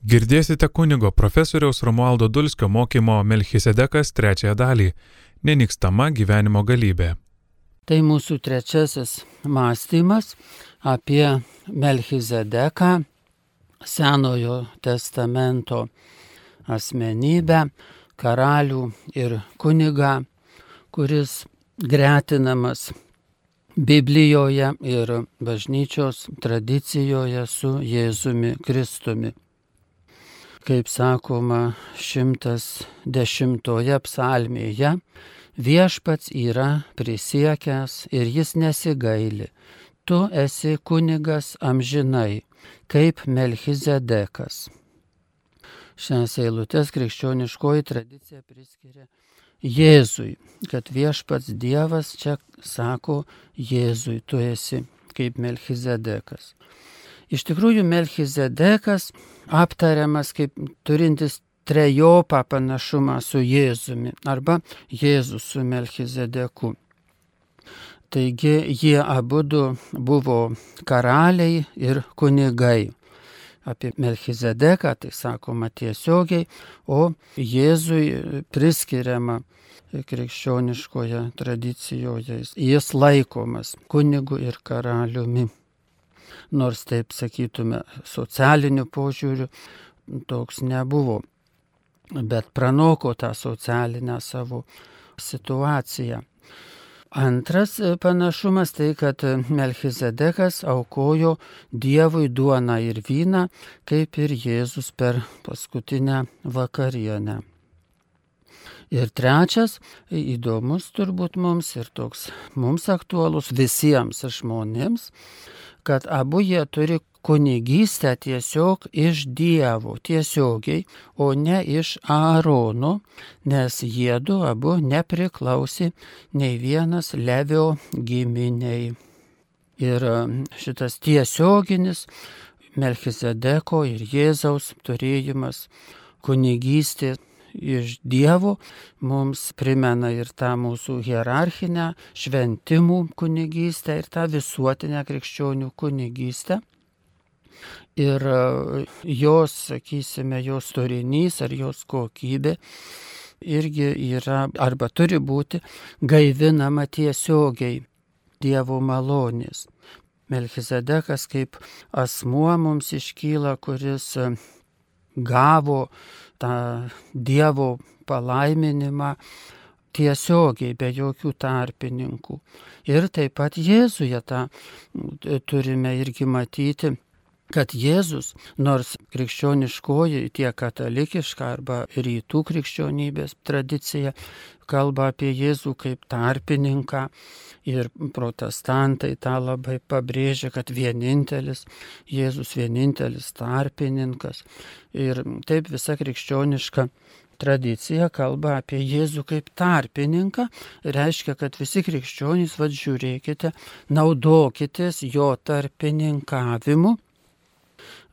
Girdėsite kunigo profesoriaus Romualdo Dulskio mokymo Melchisedekas trečiąją dalį - nenikstama gyvenimo galybė. Tai mūsų trečiasis mąstymas apie Melchizedeką, Senojo testamento asmenybę, karalių ir kunigą, kuris gretinamas Biblijoje ir bažnyčios tradicijoje su Jėzumi Kristumi kaip sakoma, 110 psalmėje, viešpats yra prisiekęs ir jis nesigaili. Tu esi kunigas amžinai, kaip Melchizedekas. Šias eilutes krikščioniškoji tradicija priskiria Jėzui, kad viešpats Dievas čia sako Jėzui, tu esi kaip Melchizedekas. Iš tikrųjų, Melchizedekas aptariamas kaip turintis trejopą panašumą su Jėzumi arba Jėzus su Melchizedeku. Taigi jie abu buvo karaliai ir kunigai. Apie Melchizedeką tai sakoma tiesiogiai, o Jėzui priskiriama krikščioniškoje tradicijoje. Jis laikomas kunigu ir karaliumi nors taip sakytume socialiniu požiūriu toks nebuvo, bet pranoko tą socialinę savo situaciją. Antras panašumas tai, kad Melchizedekas aukojo Dievui duoną ir vyną, kaip ir Jėzus per paskutinę vakarienę. Ir trečias, įdomus turbūt mums ir toks mums aktualus visiems žmonėms, kad abu jie turi kunigystę tiesiog iš Dievo, tiesiogiai, o ne iš Aarono, nes jiedu abu nepriklausė nei vienas Levio giminiai. Ir um, šitas tiesioginis Melchizedeko ir Jėzaus turėjimas kunigystė iš Dievo mums primena ir tą mūsų hierarchinę šventimų kunigystę ir tą visuotinę krikščionių kunigystę. Ir e, jos, sakysime, jos turinys ar jos kokybė irgi yra arba turi būti gaivinama tiesiogiai Dievo malonės. Melchizedekas kaip asmuo mums iškyla, kuris e, gavo tą Dievo palaiminimą tiesiogiai, be jokių tarpininkų. Ir taip pat Jėzuje tą turime irgi matyti kad Jėzus, nors krikščioniškoji, tiek katalikiška arba rytų krikščionybės tradicija, kalba apie Jėzų kaip tarpininką ir protestantai tą labai pabrėžia, kad vienintelis Jėzus, vienintelis tarpininkas. Ir taip visa krikščioniška tradicija kalba apie Jėzų kaip tarpininką, reiškia, kad visi krikščionys, vad žiūrėkite, naudokitės jo tarpininkavimu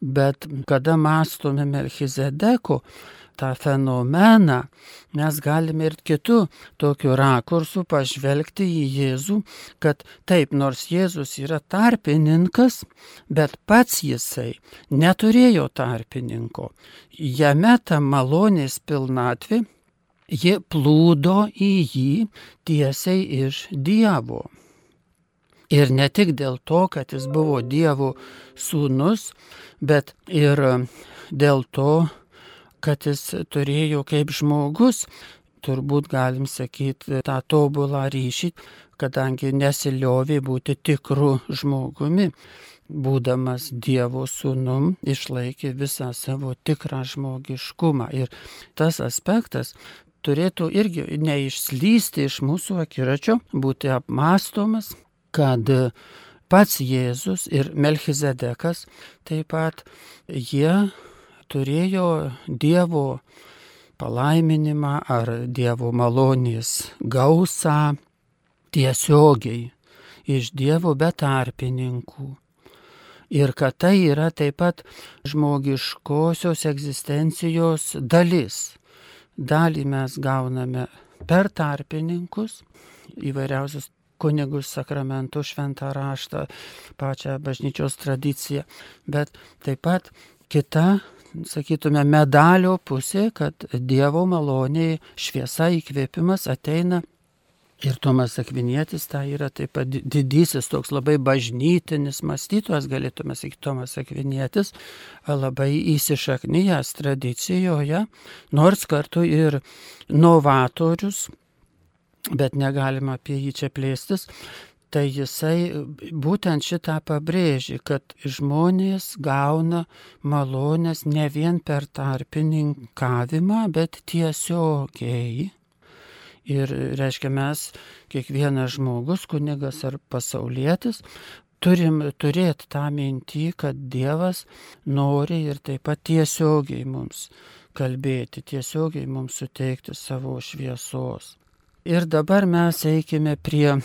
Bet kada mąstome Melchizedeku, tą fenomeną, mes galime ir kitų tokių rakursų pažvelgti į Jėzų, kad taip, nors Jėzus yra tarpininkas, bet pats jisai neturėjo tarpininko. Jame ta malonės pilnatvė, ji plūdo į jį tiesiai iš Dievo. Ir ne tik dėl to, kad jis buvo Dievo sūnus, bet ir dėl to, kad jis turėjo kaip žmogus, turbūt galim sakyti, tą tobulą ryšį, kadangi nesiliovė būti tikru žmogumi. Būdamas Dievo sūnum, išlaikė visą savo tikrą žmogiškumą. Ir tas aspektas turėtų irgi neišslysti iš mūsų akiračio, būti apmastomas, kad pats Jėzus ir Melchizedekas taip pat jie turėjo Dievo palaiminimą ar Dievo malonės gausą tiesiogiai iš Dievo betarpininkų. Ir kad tai yra taip pat žmogiškosios egzistencijos dalis. Dalį mes gauname per tarpininkus, įvairiausius kunigus, sakramentus, šventą raštą, pačią bažnyčios tradiciją, bet taip pat kita sakytume, medalio pusė, kad Dievo maloniai šviesa įkvėpimas ateina. Ir Tomas Akvinietis tai yra taip pat didysis, toks labai bažnytinis mąstytojas, galėtume sakyti, Tomas Akvinietis, labai įsišaknyjęs tradicijoje, nors kartu ir novatorius, bet negalima apie jį čia plėstis, tai jisai būtent šitą pabrėžė, kad žmonės gauna malonės ne vien per tarpininkavimą, bet tiesiogiai Ir reiškia, mes, kiekvienas žmogus, kunigas ar pasaulietis, turim turėti tą mintį, kad Dievas nori ir taip pat tiesiogiai mums kalbėti, tiesiogiai mums suteikti savo šviesos. Ir dabar mes eikime prie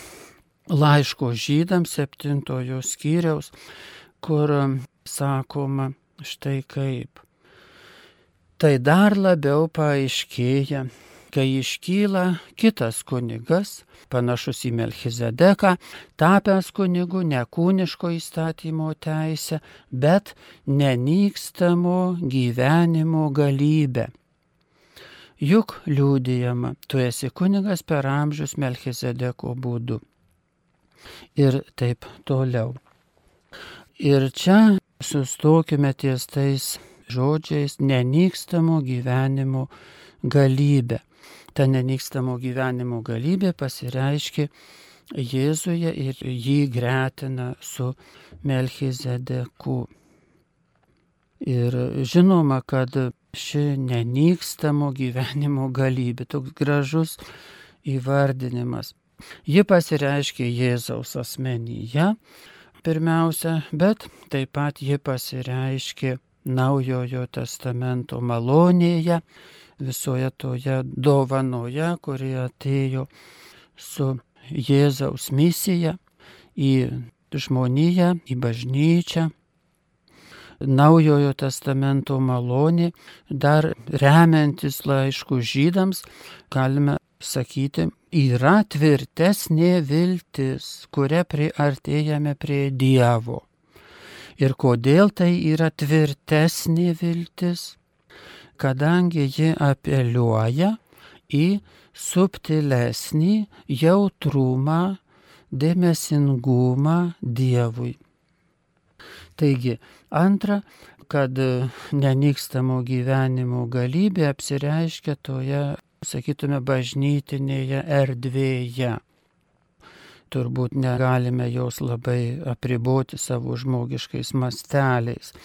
laiško žydams septintojo skyriaus, kur sakoma štai kaip. Tai dar labiau paaiškėja, kai iškyla kitas kunigas, panašus į Melchizedeką, tapęs kunigu ne kūniško įstatymo teisę, bet nenykstamo gyvenimo galybę. Juk liūdėjama, tu esi kunigas per amžius Melchizedeko būdu. Ir taip toliau. Ir čia sustokime ties tais žodžiais nenykstamo gyvenimo galybę ta nenykstamo gyvenimo galybė pasireiškia Jėzuje ir jį gretina su Melchizedeku. Ir žinoma, kad ši nenykstamo gyvenimo galybė, toks gražus įvardinimas, ji pasireiškia Jėzaus asmenyje pirmiausia, bet taip pat ji pasireiškia Naujojo testamento malonėje, visoje toje dovanoje, kuri atėjo su Jėzaus misija į žmoniją, į bažnyčią. Naujojo testamento malonė, dar remiantis laiškų žydams, galime sakyti, yra tvirtesnė viltis, kuria priartėjame prie Dievo. Ir kodėl tai yra tvirtesnė viltis? kadangi ji apeliuoja į subtilesnį jautrumą, dėmesingumą Dievui. Taigi, antra, kad nenykstamo gyvenimo galybė apsireiškia toje, sakytume, bažnytinėje erdvėje. Turbūt negalime jos labai apriboti savo žmogiškais masteliais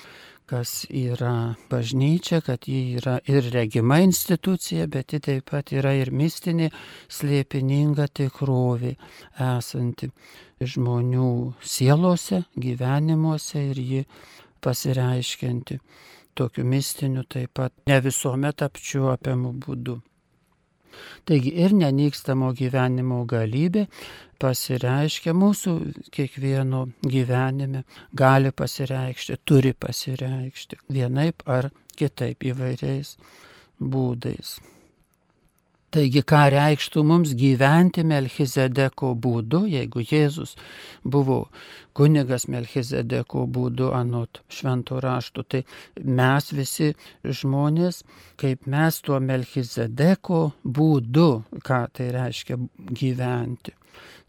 kas yra bažnyčia, kad ji yra ir regima institucija, bet ji taip pat yra ir mistinė, slėpininga tikrovė esanti žmonių sielose, gyvenimuose ir ji pasireiškinti tokiu mistiniu taip pat ne visuomet apčiuopiamu būdu. Taigi ir nenykstamo gyvenimo galybė pasireiškia mūsų kiekvieno gyvenime, gali pasireikšti, turi pasireikšti vienaip ar kitaip įvairiais būdais. Taigi, ką reikštų mums gyventi Melchizedeko būdu, jeigu Jėzus buvo kunigas Melchizedeko būdu anot šventų raštų, tai mes visi žmonės, kaip mes tuo Melchizedeko būdu, ką tai reiškia gyventi.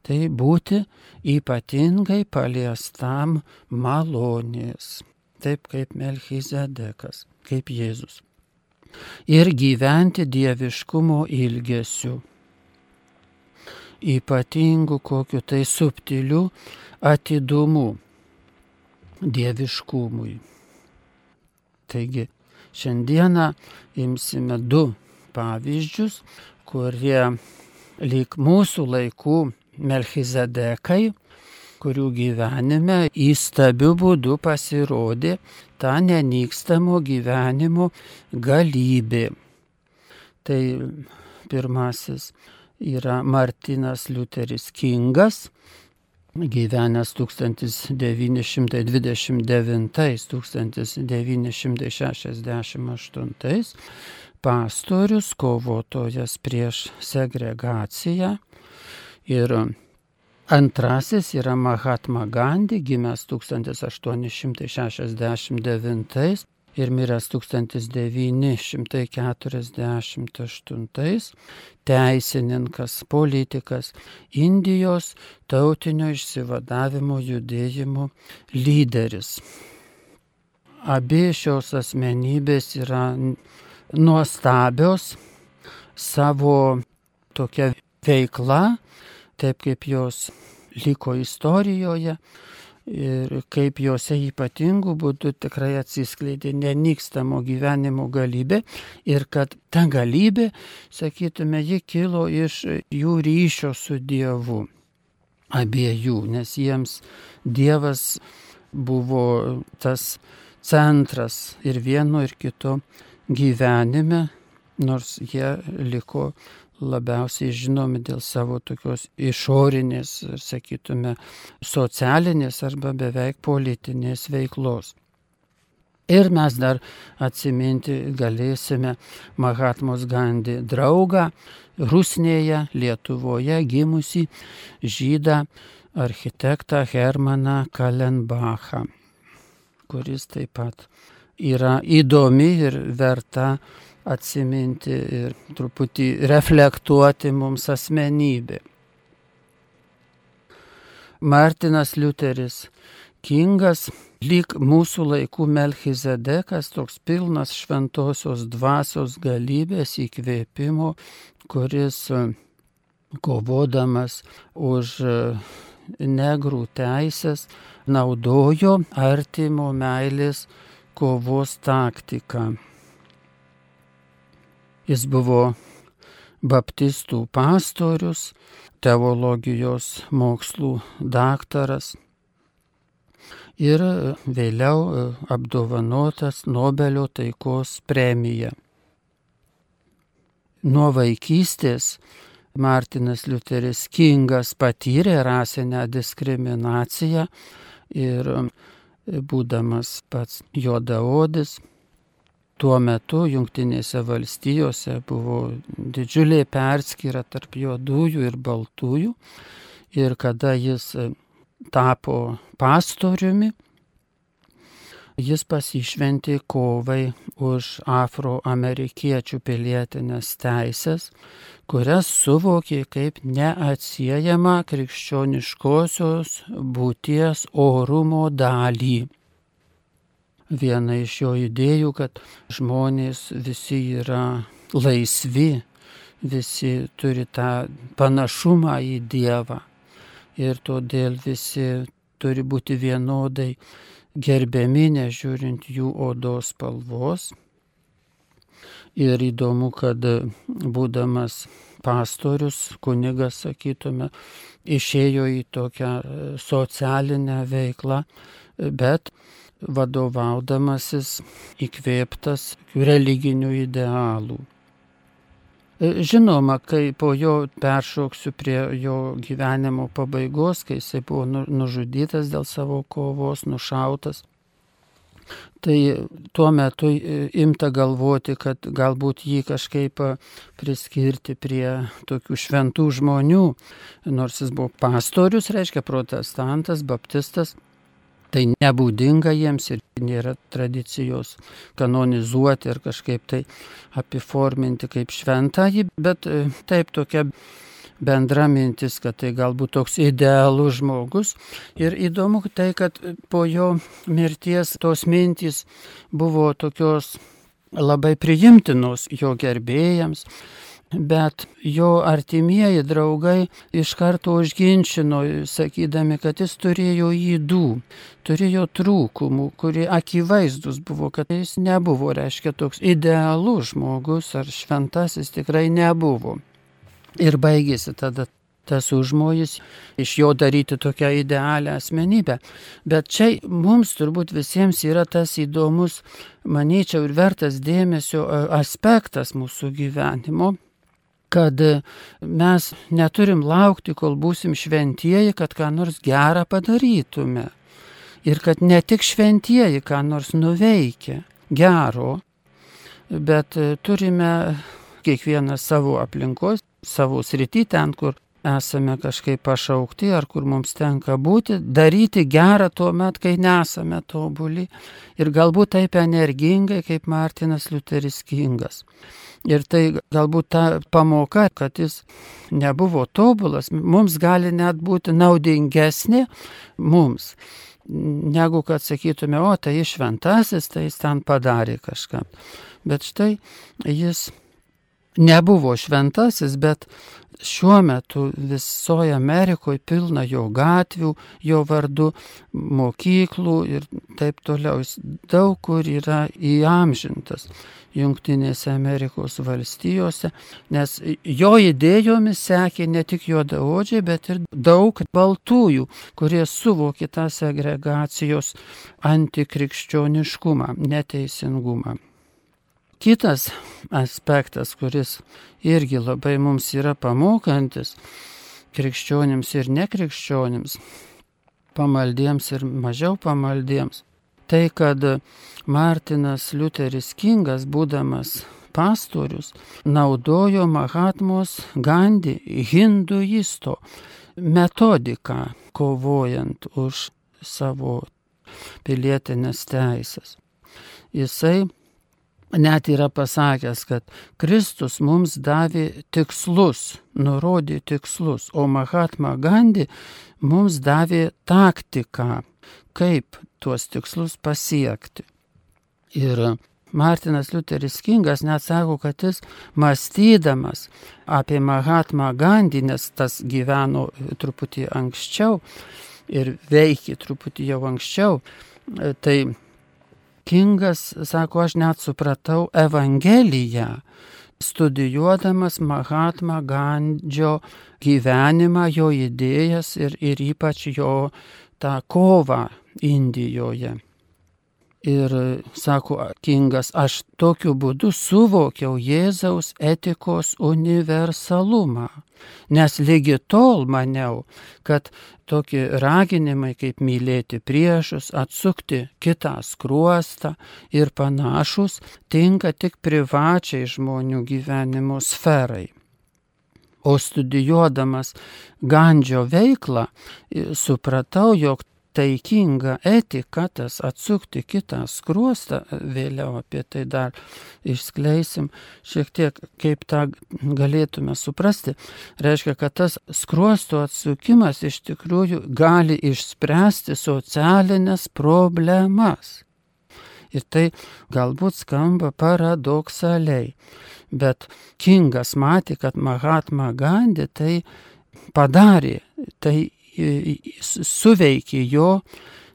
Tai būti ypatingai paliestam malonės, taip kaip Melchizedekas, kaip Jėzus ir gyventi dieviškumo ilgesiu. Ypatingu kokiu tai subtiliu atidumu dieviškumui. Taigi, šiandieną imsime du pavyzdžius, kurie lyg mūsų laikų Melchizedekai kurių gyvenime įstabių būdų pasirodė ta nenykstamo gyvenimo galybė. Tai pirmasis yra Martinas Liuteris Kingas, gyvenęs 1929-1968, pastorius, kovotojas prieš segregaciją ir Antrasis yra Mahatma Gandhi, gimęs 1869 ir miręs 1948, teisininkas, politikas, Indijos tautinio išsivadavimo judėjimo lyderis. Abi šios asmenybės yra nuostabios savo tokia veikla, taip kaip jos liko istorijoje ir kaip juose ypatingų būdų tikrai atsiskleidė nenykstamo gyvenimo galybė ir kad ta galybė, sakytume, ji kilo iš jų ryšio su Dievu. Abiejų, nes jiems Dievas buvo tas centras ir vieno ir kito gyvenime, nors jie liko labiausiai žinomi dėl savo tokios išorinės, sakytume, socialinės arba beveik politinės veiklos. Ir mes dar atsiminti galėsime Mahatmos Gandhi draugą Rusnėje, Lietuvoje gimusi žydą architektą Hermaną Kalenbachą, kuris taip pat yra įdomi ir verta atsiminti ir truputį reflektuoti mums asmenybė. Martinas Liuteris Kingas, lyg mūsų laikų Melchizedekas, toks pilnas šventosios dvasios galybės įkvėpimo, kuris kovodamas už negrų teisės naudojo artimo meilės kovos taktiką. Jis buvo baptistų pastorius, teologijos mokslų daktaras ir vėliau apdovanotas Nobelio taikos premija. Nuo vaikystės Martinas Liuteris Kingas patyrė rasinę diskriminaciją ir būdamas pats juodaodis tuo metu Junktinėse valstijose buvo didžiulė perskyra tarp juodųjų ir baltųjų. Ir kada jis e, tapo pastoriumi, jis pasišventė kovai už afroamerikiečių pilietinės teisės, kurias suvokė kaip neatsiejama krikščioniškosios būties orumo dalį viena iš jo idėjų, kad žmonės visi yra laisvi, visi turi tą panašumą į Dievą ir todėl visi turi būti vienodai gerbiami, nežiūrint jų odos spalvos. Ir įdomu, kad būdamas pastorius, kunigas, sakytume, išėjo į tokią socialinę veiklą, bet vadovaudamasis įkvėptas religinių idealų. E, žinoma, kai po jo peršoksiu prie jo gyvenimo pabaigos, kai jisai buvo nu, nužudytas dėl savo kovos, nušautas, tai tuo metu e, imta galvoti, kad galbūt jį kažkaip priskirti prie tokių šventų žmonių, nors jis buvo pastorius, reiškia protestantas, baptistas, Tai nebūdinga jiems ir nėra tradicijos kanonizuoti ir kažkaip tai apiforminti kaip šventąjį, bet e, taip tokia bendra mintis, kad tai galbūt toks idealus žmogus. Ir įdomu tai, kad po jo mirties tos mintys buvo tokios labai priimtinos jo gerbėjams, Bet jo artimieji draugai iš karto užginčino, sakydami, kad jis turėjo įdų, turėjo trūkumų, kurie akivaizdus buvo, kad jis nebuvo, reiškia, toks idealus žmogus ar šventasis tikrai nebuvo. Ir baigėsi tada tas užmojis iš jo daryti tokią idealią asmenybę. Bet čia mums turbūt visiems yra tas įdomus, manyčiau, ir vertas dėmesio aspektas mūsų gyvenimo kad mes neturim laukti, kol būsim šventieji, kad ką nors gerą padarytume. Ir kad ne tik šventieji ką nors nuveikia gero, bet turime kiekvieną savo aplinkos, savo srity ten, kur esame kažkaip pašaukti ar kur mums tenka būti, daryti gerą tuo met, kai nesame tobuli ir galbūt taip energingai kaip Martinas Liuteris Kingas. Ir tai galbūt ta pamoka, kad jis nebuvo tobulas, mums gali net būti naudingesnė mums, negu kad sakytume, o tai išventasis, tai jis ten padarė kažką. Bet štai jis nebuvo šventasis, bet šiuo metu visoje Amerikoje pilna jo gatvių, jo vardu, mokyklų ir taip toliau. Jis daug kur yra įamžintas Junktinėse Amerikos valstijose, nes jo idėjomis sekė ne tik juodaodžiai, bet ir daug baltųjų, kurie suvokė tą segregacijos antikrikščioniškumą, neteisingumą. Kitas aspektas, kuris irgi labai mums yra pamokantis, krikščionims ir nekrikščionims, pamaldiems ir mažiau pamaldiems, tai kad Martinas Liuteris Kingas, būdamas pastorius, naudojo Mahatmos Gandhi hinduisto metodiką, kovojant už savo pilietinės teisės. Jisai net yra pasakęs, kad Kristus mums davė tikslus, nurodė tikslus, o Mahatma Gandhi mums davė taktiką, kaip tuos tikslus pasiekti. Ir Martinas Liuteris Kingas net sako, kad jis mąstydamas apie Mahatma Gandhi, nes tas gyveno truputį anksčiau ir veikė truputį jau anksčiau, tai Kingas sako, aš net supratau Evangeliją, studijuodamas Mahatma Gandžio gyvenimą, jo idėjas ir, ir ypač jo tą kovą Indijoje. Ir sako Kingas, aš tokiu būdu suvokiau Jėzaus etikos universalumą, nes lygi tol maniau, kad tokie raginimai kaip mylėti priešus, atsukti kitą skruostą ir panašus tinka tik privačiai žmonių gyvenimo sferai. O studijuodamas Gandžio veiklą supratau, jog taikinga etika, tas atsukti kitą skruostą, vėliau apie tai dar išskleisim šiek tiek, kaip tą galėtume suprasti, reiškia, kad tas skruostų atsukimas iš tikrųjų gali išspręsti socialinės problemas. Ir tai galbūt skamba paradoksaliai, bet Kingas matė, kad Mahatma Gandhi tai padarė, tai suveikė jo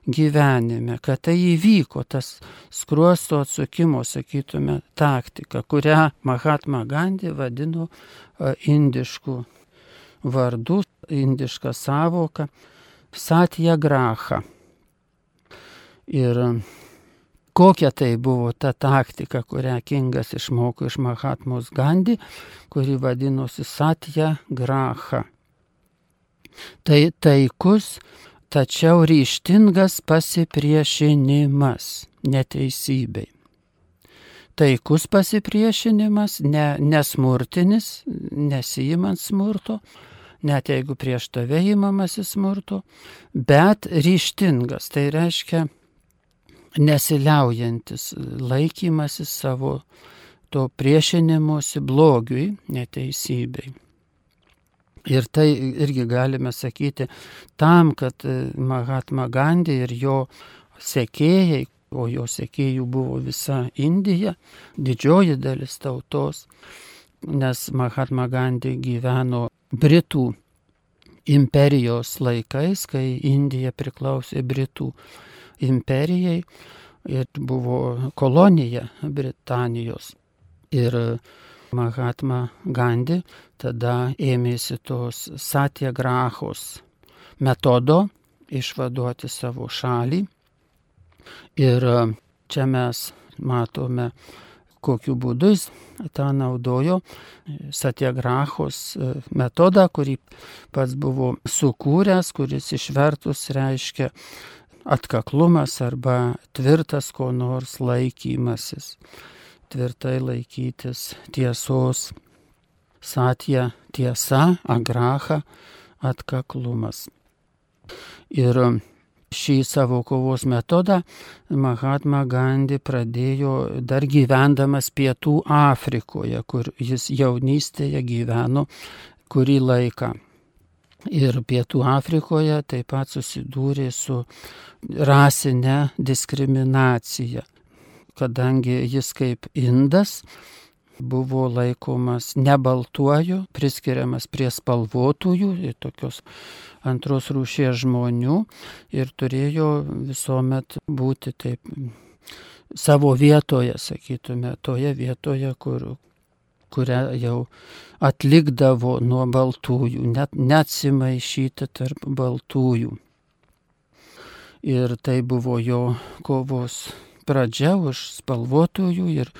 gyvenime, kad tai įvyko, tas skruosto atsukimo, sakytume, taktika, kurią Mahatma Gandhi vadino indiškų vardų, indišką savoką Satya Graha. Ir kokia tai buvo ta taktika, kurią Kingas išmoko iš Mahatmos Gandhi, kuri vadinosi Satya Graha. Tai taikus, tačiau ryštingas pasipriešinimas neteisybei. Taikus pasipriešinimas, ne, nesmurtinis, nesijimant smurto, net jeigu prieš tave įmamasi smurto, bet ryštingas, tai reiškia nesiliaujantis laikymasis savo to priešinimuose blogiui, neteisybei. Ir tai irgi galime sakyti tam, kad e, Mahatma Gandhi ir jo sekėjai, o jo sekėjų buvo visa Indija, didžioji dalis tautos, nes Mahatma Gandhi gyveno Britų imperijos laikais, kai Indija priklausė Britų imperijai ir buvo kolonija Britanijos. Ir Mahatma Gandhi tada ėmėsi tos satyagrahos metodo išvaduoti savo šalį. Ir e, čia mes matome, kokiu būdu jis tą naudojo satyagrahos e, metodą, kurį pats buvo sukūręs, kuris išvertus reiškia atkaklumas arba tvirtas ko nors laikymasis tvirtai laikytis tiesos satija tiesa, agraha, atkaklumas. Ir šį savo kovos metodą Mahatma Gandhi pradėjo dar gyvendamas Pietų Afrikoje, kur jis jaunystėje gyveno kurį laiką. Ir Pietų Afrikoje taip pat susidūrė su rasinė diskriminacija, kadangi jis kaip indas buvo laikomas nebaltuoju, priskiriamas prie spalvotųjų, tokios antros rūšies žmonių ir turėjo visuomet būti taip savo vietoje, sakytume, toje vietoje, kur, kurią jau atlikdavo nuo baltųjų, net neatsimaišyti tarp baltųjų. Ir tai buvo jo kovos pradžia už spalvotųjų ir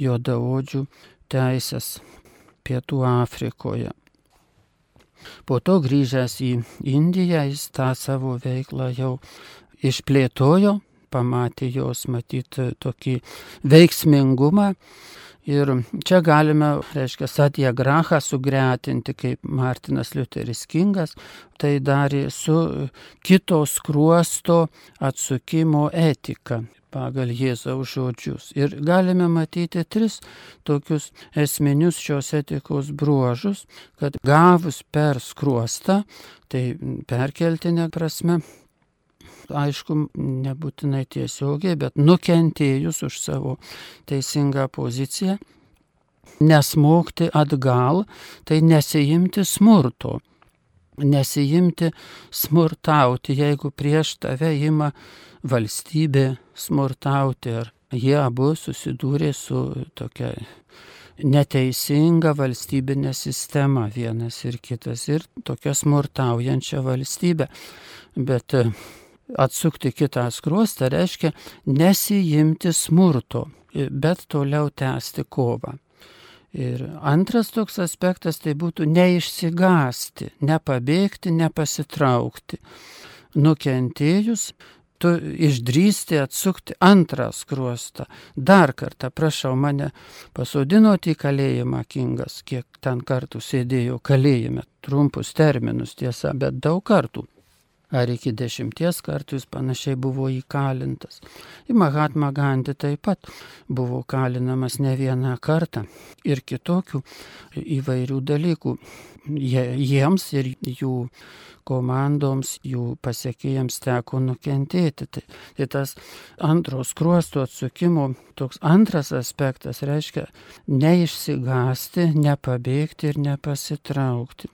juodaodžių teisės Pietų Afrikoje. Po to grįžęs į Indiją, jis tą savo veiklą jau išplėtojo, pamatė jos matyti tokį veiksmingumą. Ir čia galime, reiškia, Satya Graha sugretinti, kaip Martinas Liuteris Kingas, tai darė su kitos kruosto atsukimo etika pagal Jėzaus žodžius. Ir galime matyti tris tokius esminius šios etikos bruožus, kad gavus per skruostą, tai perkeltinė prasme, aišku, nebūtinai tiesiogiai, bet nukentėjus už savo teisingą poziciją, nesmokti atgal, tai nesijimti smurto nesijimti smurtauti, jeigu prieš tave ima valstybė smurtauti, ar jie abu susidūrė su tokia neteisinga valstybinė sistema vienas ir kitas ir tokia smurtaujančia valstybė. Bet e, atsukti kitą skruostą reiškia nesijimti smurto, bet toliau tęsti kovą. Ir antras toks aspektas tai būtų neišsigasti, nepabėgti, nepasitraukti. Nukentėjus tu išdrysti atsukti antrą skruostą. Dar kartą prašau mane pasodinoti į kalėjimą kingas, kiek ten kartų sėdėjau kalėjime, trumpus terminus tiesa, bet daug kartų. Ar iki dešimties kartų jis panašiai buvo įkalintas. Ir Mahatma Gandhi taip pat buvo kalinamas ne vieną kartą ir kitokių įvairių dalykų. Jie, jiems ir jų komandoms, jų pasiekėjams teko nukentėti. Tai, tai tas antros kruosto atsukimo toks antras aspektas reiškia neišsigasti, nepabėgti ir nepasitraukti.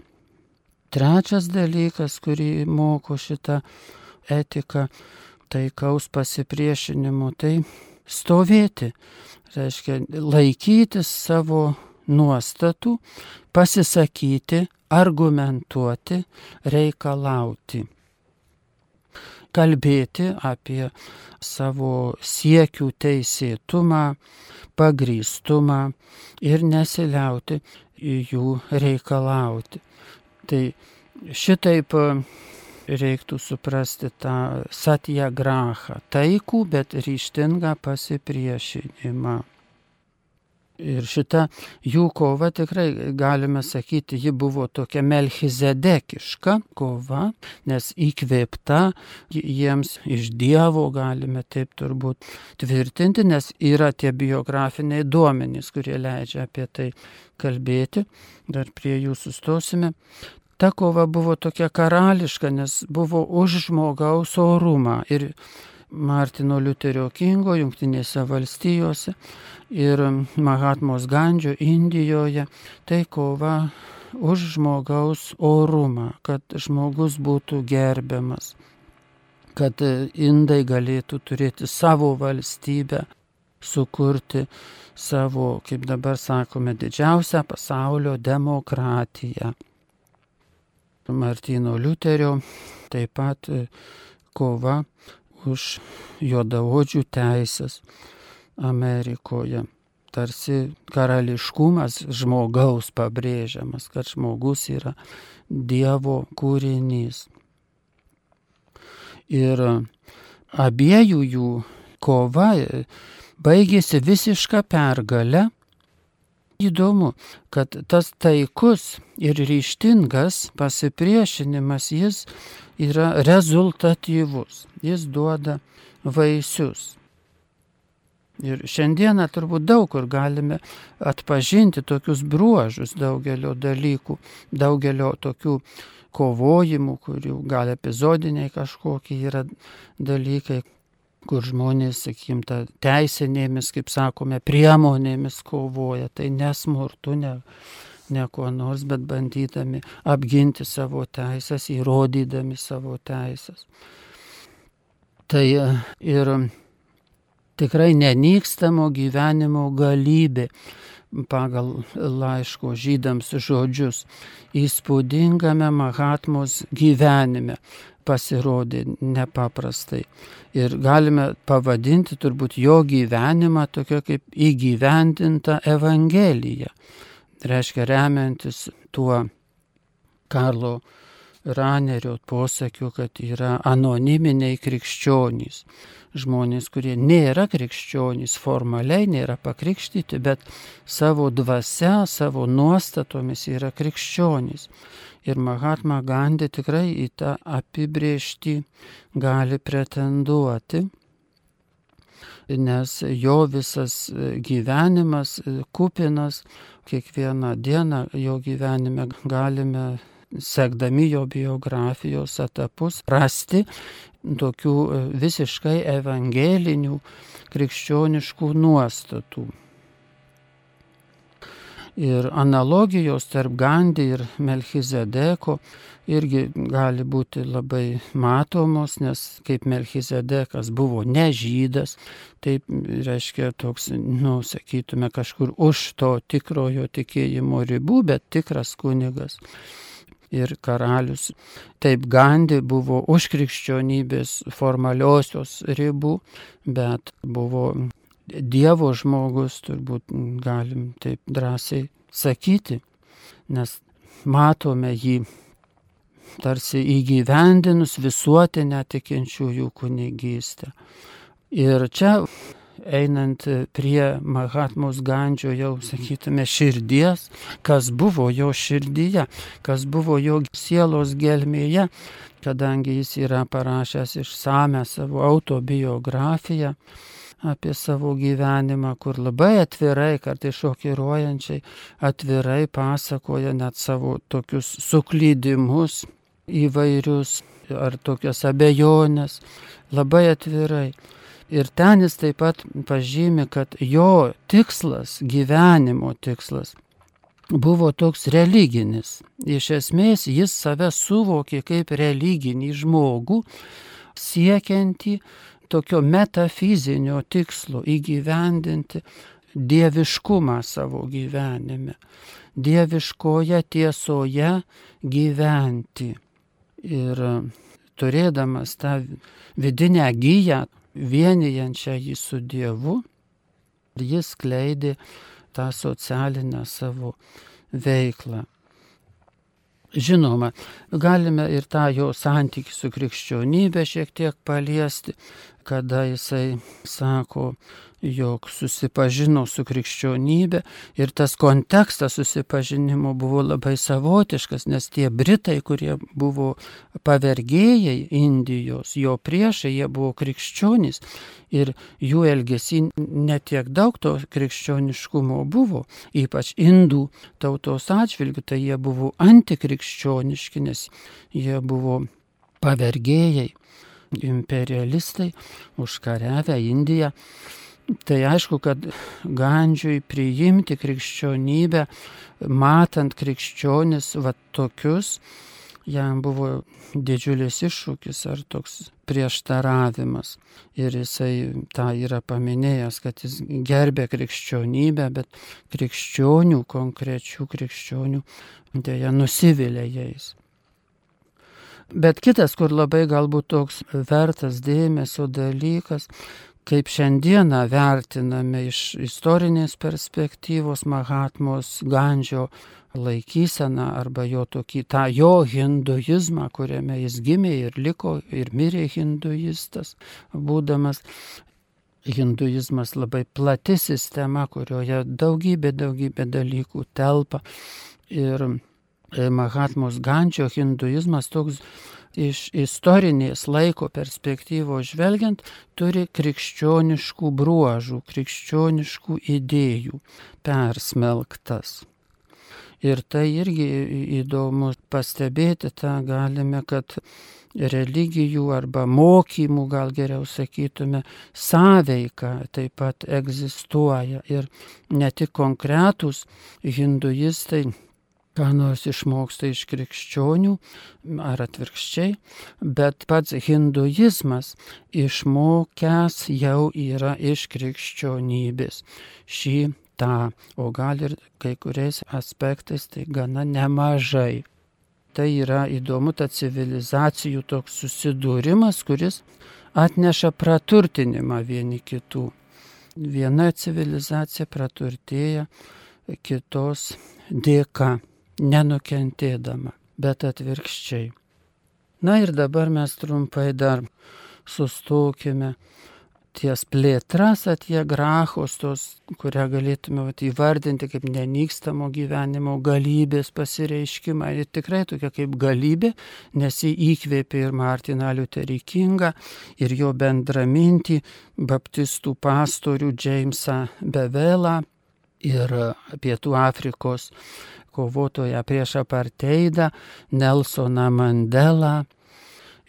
Trečias dalykas, kurį moko šitą etiką taikaus pasipriešinimo, tai stovėti, reiškia laikytis savo nuostatų, pasisakyti, argumentuoti, reikalauti. Kalbėti apie savo siekių teisėtumą, pagrįstumą ir nesiliauti jų reikalauti. Tai šitaip reiktų suprasti tą satya grahą, taikų, bet ryštingą pasipriešinimą. Ir šita jų kova tikrai galime sakyti, ji buvo tokia melchizedekiška kova, nes įkvėpta jiems iš Dievo, galime taip turbūt tvirtinti, nes yra tie biografiniai duomenys, kurie leidžia apie tai kalbėti. Dar prie jų sustosime. Ta kova buvo tokia karališka, nes buvo už žmogaus orumą. Ir Martino Liuterio Kingo Junktinėse valstijose ir Mahatmos Gandžio Indijoje. Tai kova už žmogaus orumą, kad žmogus būtų gerbiamas, kad indai galėtų turėti savo valstybę, sukurti savo, kaip dabar sakome, didžiausią pasaulio demokratiją. Martino Liuterio taip pat kova už juodaodžių teisės Amerikoje. Tarsi karališkumas žmogaus pabrėžiamas, kad žmogus yra Dievo kūrinys. Ir abiejų jų kova baigėsi visišką pergalę įdomu, kad tas taikus ir ryštingas pasipriešinimas jis yra rezultatyvus, jis duoda vaisius. Ir šiandieną turbūt daug kur galime atpažinti tokius bruožus daugelio dalykų, daugelio tokių kovojimų, kurių gal epizodiniai kažkokie yra dalykai, kur žmonės, sakykim, ta teisinėmis, kaip sakome, priemonėmis kovoja, tai nesmurtu, ne, ne kuo nors, bet bandydami apginti savo teisės, įrodydami savo teisės. Tai ir tikrai nenykstamo gyvenimo galybė pagal laiško žydams žodžius įspūdingame Mahatmos gyvenime pasirodė nepaprastai. Ir galime pavadinti turbūt jo gyvenimą tokia kaip įgyvendinta Evangelija. Reiškia remiantis tuo Karlo Ranerio posakiu, kad yra anoniminiai krikščionys žmonės, kurie nėra krikščionys, formaliai nėra pakrikštyti, bet savo dvasia, savo nuostatomis yra krikščionys. Ir Mahatma Gandhi tikrai į tą apibriežtį gali pretenduoti, nes jo visas gyvenimas kupinas, kiekvieną dieną jo gyvenime galime sekdami jo biografijos etapus, rasti tokių e, visiškai evangelinių krikščioniškų nuostatų. Ir analogijos tarp Gandhi ir Melchizedeko irgi gali būti labai matomos, nes kaip Melchizedekas buvo ne žydas, taip reiškia toks, nu, sakytume, kažkur už to tikrojo tikėjimo ribų, bet tikras kunigas ir karalius. Taip Gandhi buvo už krikščionybės formaliosios ribų, bet buvo Dievo žmogus, turbūt galim taip drąsiai sakyti, nes matome jį tarsi įgyvendinus visuotinę tikinčiųjų kunigystę. Ir čia einant prie Mahatmos Gandžio jau, sakytume, širdies, kas buvo jo širdyje, kas buvo jo sielos gelmėje, kadangi jis yra parašęs išsame savo autobiografiją apie savo gyvenimą, kur labai atvirai, kartai šokiruojančiai, atvirai pasakoja net savo tokius suklydimus įvairius ar tokias abejonės, labai atvirai. Ir ten jis taip pat pažymi, kad jo tikslas, gyvenimo tikslas, buvo toks religinis. Iš esmės jis save suvokė kaip religinį žmogų, siekiantį tokio metafizinio tikslo įgyvendinti dieviškumą savo gyvenime, dieviškoje tiesoje gyventi. Ir turėdamas tą vidinę gyją, vienijančią jį su Dievu, jis kleidė tą socialinę savo veiklą. Žinoma, galime ir tą jo santykių su krikščionybė šiek tiek paliesti, kada jisai sako, jog susipažino su krikščionybė ir tas kontekstas susipažinimo buvo labai savotiškas, nes tie Britai, kurie buvo pavergėjai Indijos, jo priešai, jie buvo krikščionys ir jų elgesį netiek daug to krikščioniškumo buvo, ypač indų tautos atžvilgių, tai jie buvo antikrikščioniški, nes jie buvo pavergėjai imperialistai užkariavę Indiją Tai aišku, kad Gandžiui priimti krikščionybę, matant krikščionis va tokius, jam buvo didžiulis iššūkis ar toks prieštaravimas. Ir jisai tą yra paminėjęs, kad jis gerbė krikščionybę, bet krikščionių, konkrečių krikščionių, dėja nusivylė jais. Bet kitas, kur labai galbūt toks vertas dėmesio dalykas, kaip šiandieną vertiname iš istorinės perspektyvos Mahatmos Gandžio laikyseną arba jo tokį tą jo hinduizmą, kuriame jis gimė ir liko ir mirė hinduistas būdamas. hinduizmas labai plati sistema, kurioje daugybė, daugybė dalykų telpa. Ir e, Mahatmos Gančio hinduizmas toks iš istorinės laiko perspektyvos žvelgiant turi krikščioniškų bruožų, krikščioniškų idėjų persmelktas. Ir tai irgi įdomu pastebėti, tą galime, kad religijų arba mokymų, gal geriau sakytume, sąveika taip pat egzistuoja. Ir ne tik konkretūs hinduistai ką nors išmoksta iš krikščionių ar atvirkščiai, bet pats hinduizmas išmokęs jau yra iš krikščionybės šį tą, o gal ir kai kuriais aspektais tai gana nemažai. Tai yra įdomu, ta civilizacijų toks susidūrimas, kuris atneša praturtinimą vieni kitų. Viena civilizacija praturtėja kitos dėka, nenukentėdama, bet atvirkščiai. Na ir dabar mes trumpai dar sustokime ties plėtras atie grachos, tos, kurią galėtume vat, įvardinti kaip nenykstamo gyvenimo galybės pasireiškimą. Ir tikrai tokia kaip galybė, nes jį įkvėpė ir Martiną Liuterį Kingą, ir jo bendramintį baptistų pastorių Jamesą Bevelą, ir Pietų Afrikos kovotoją prieš aparteidą Nelsoną Mandelą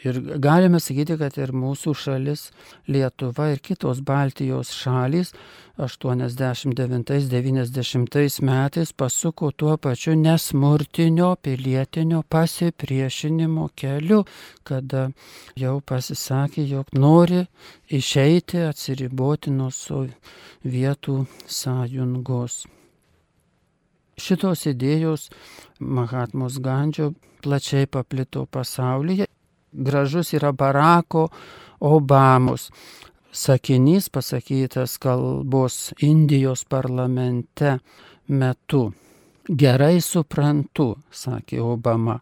Ir galime sakyti, kad ir mūsų šalis Lietuva ir kitos Baltijos šalys 89-90 metais pasuko tuo pačiu nesmurtinio pilietinio pasipriešinimo keliu, kada jau pasisakė, jog nori išeiti, atsiriboti nuo sovietų sąjungos. Šitos idėjos Mahatmos Gandžio plačiai paplito pasaulyje gražus yra Barako Obamos sakinys pasakytas kalbos Indijos parlamente metu. Gerai suprantu, sakė Obama,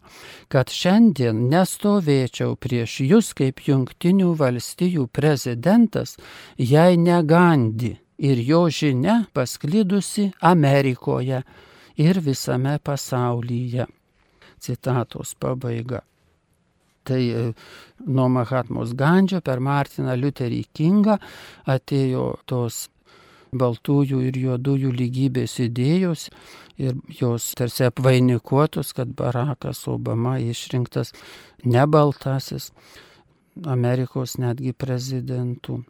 kad šiandien nestovėčiau prieš jūs kaip jungtinių valstijų prezidentas, jei negandi ir jo žinia pasklidusi Amerikoje ir visame pasaulyje. Citatos pabaiga. Tai e, nuo Mahatmos Gandžio per Martiną Liuterį Kingą atėjo tos baltųjų ir juodųjų lygybės idėjos ir jos tarsi apvainikuotos, kad Barackas Obama išrinktas ne baltasis Amerikos netgi prezidentų.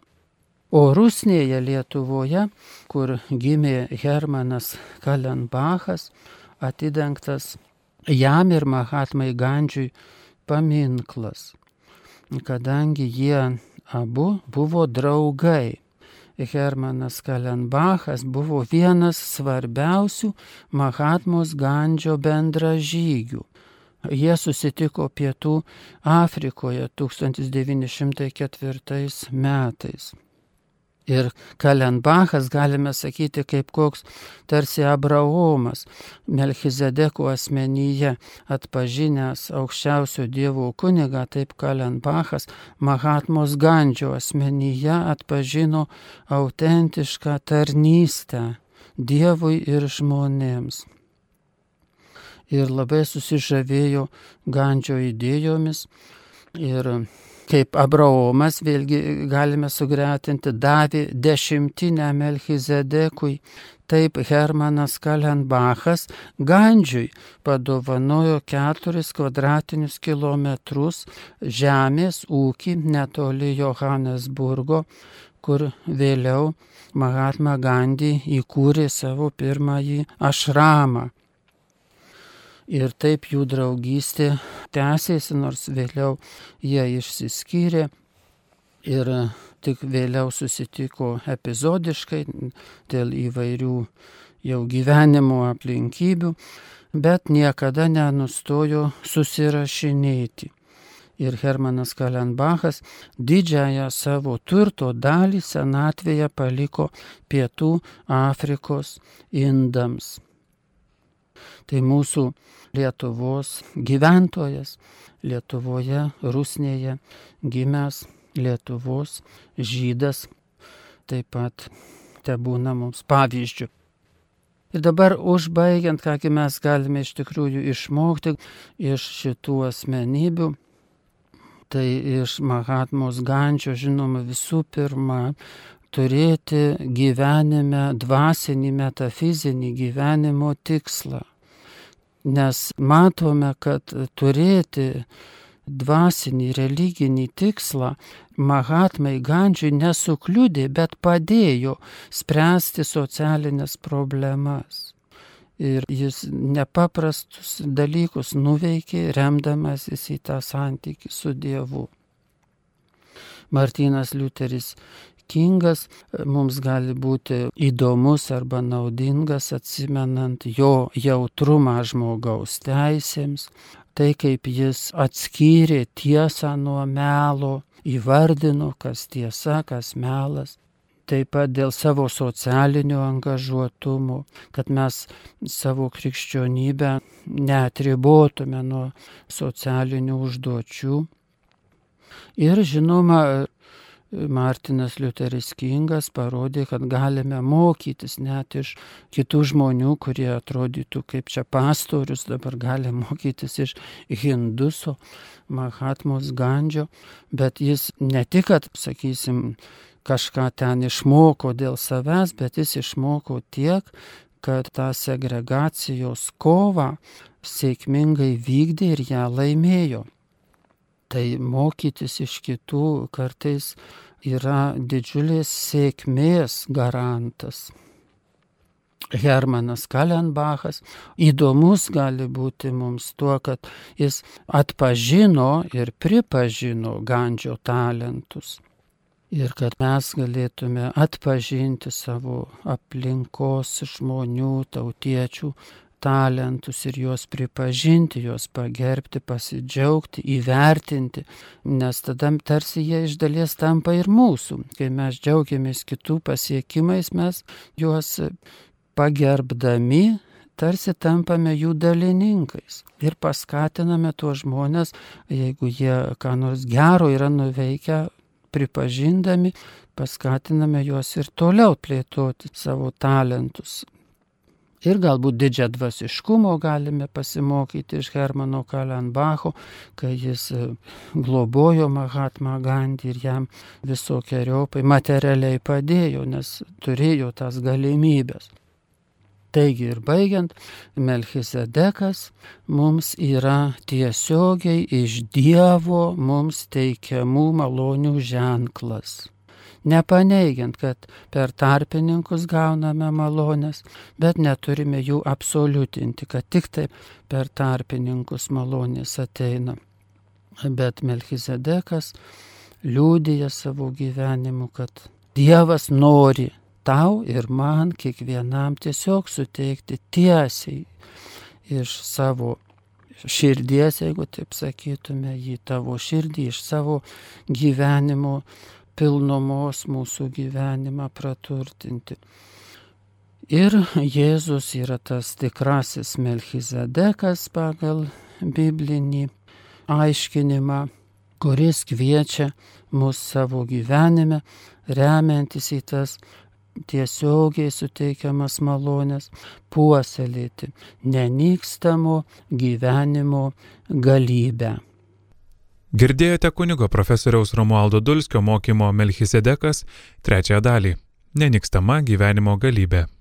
O Rusnėje Lietuvoje, kur gimė Hermanas Kalenbachas, atidengtas jam ir Mahatmai Gandžiui paminklas, kadangi jie abu buvo draugai. Hermanas Kalenbachas buvo vienas svarbiausių Mahatmos Gandžio bendražygių. Jie susitiko Pietų Afrikoje 1904 metais. Ir Kalenbachas, galime sakyti, kaip koks tarsi Abraomas, Melchizedeko asmenyje atpažinęs aukščiausio Dievo kunigą, taip Kalenbachas Mahatmos Gandžio asmenyje atpažino autentišką tarnystę Dievui ir žmonėms. Ir labai susižavėjo Gandžio idėjomis ir kaip Abraomas, vėlgi galime sugretinti, davė dešimtinę Melchizedekui, taip Hermanas Kalenbachas Gandžiui padovanojo keturis kvadratinius kilometrus žemės ūkį netoli Johannesburgo, kur vėliau Mahatma Gandhi įkūrė savo pirmąjį ašramą. Ir taip jų draugystė tęsėsi, nors vėliau jie išsiskyrė ir tik vėliau susitiko epizodiškai dėl įvairių jau gyvenimo aplinkybių, bet niekada nenustojo susirašinėti. Ir Hermanas Kalenbachas didžiąją savo turto dalį senatvėje paliko Pietų Afrikos indams. Tai mūsų Lietuvos gyventojas, Lietuvoje, Rusnėje gimęs Lietuvos žydas. taip pat te būna mums pavyzdžių. Ir dabar užbaigiant, kągi mes galime iš tikrųjų išmokti iš šitų asmenybių, tai iš Mahatmos Gančio žinoma visų pirma turėti gyvenime dvasinį metafizinį gyvenimo tikslą. Nes matome, kad turėti dvasinį religinį tikslą Mahatmai Gandžiui nesukliudė, bet padėjo spręsti socialinės problemas. Ir jis nepaprastus dalykus nuveikė, remdamasis į tą santykį su Dievu. Martinas Liuteris Kingas mums gali būti įdomus arba naudingas atsimenant jo jautrumą žmogaus teisėms, tai kaip jis atskyrė tiesą nuo melo, įvardino, kas tiesa, kas melas. Taip pat dėl savo socialinio angažuotumo, kad mes savo krikščionybę neatribotume nuo socialinių užduočių. Ir žinoma, Martinas Liuteris Kingas parodė, kad galime mokytis net iš kitų žmonių, kurie atrodytų kaip čia pastorius, dabar galime mokytis iš Hinduso, Mahatmos Gandžio, bet jis ne tik, kad, sakysim, kažką ten išmoko dėl savęs, bet jis išmoko tiek, kad tą segregacijos kovą sėkmingai vykdė ir ją laimėjo. Tai mokytis iš kitų kartais yra didžiulės sėkmės garantas. Hermanas Kalenbachas įdomus gali būti mums tuo, kad jis atpažino ir pripažino Gandžio talentus. Ir kad mes galėtume atpažinti savo aplinkos žmonių, tautiečių talentus ir juos pripažinti, juos pagerbti, pasidžiaugti, įvertinti, nes tada tarsi jie iš dalies tampa ir mūsų. Kai mes džiaugiamės kitų pasiekimais, mes juos pagerbdami tarsi tampame jų dalininkais ir paskatiname tuos žmonės, jeigu jie ką nors gero yra nuveikę, pripažindami, paskatiname juos ir toliau plėtoti savo talentus, Ir galbūt didžią dvasiškumo galime pasimokyti iš Hermano Kalenbacho, kai jis e, globojo Mahatma Gandhi ir jam visokiojopai materialiai padėjo, nes turėjo tas galimybės. Taigi ir baigiant, Melchisedekas mums yra tiesiogiai iš Dievo mums teikiamų malonių ženklas nepaneigiant, kad per tarpininkus gauname malonės, bet neturime jų absoliutinti, kad tik taip per tarpininkus malonės ateina. Bet Melchizedekas liūdija savo gyvenimu, kad Dievas nori tau ir man kiekvienam tiesiog suteikti tiesiai iš savo širdies, jeigu taip sakytume, į tavo širdį, iš savo gyvenimo pilnomos mūsų gyvenimą praturtinti. Ir Jėzus yra tas tikrasis Melchizedekas pagal biblinį aiškinimą, kuris kviečia mus savo gyvenime, remiantis į tas tiesiogiai suteikiamas malonės, puoselėti nenykstamo gyvenimo galybę. Girdėjote kunigo profesoriaus Romualdo Dulskio mokymo Melchisedekas trečiąją dalį - nenikstama gyvenimo galybė.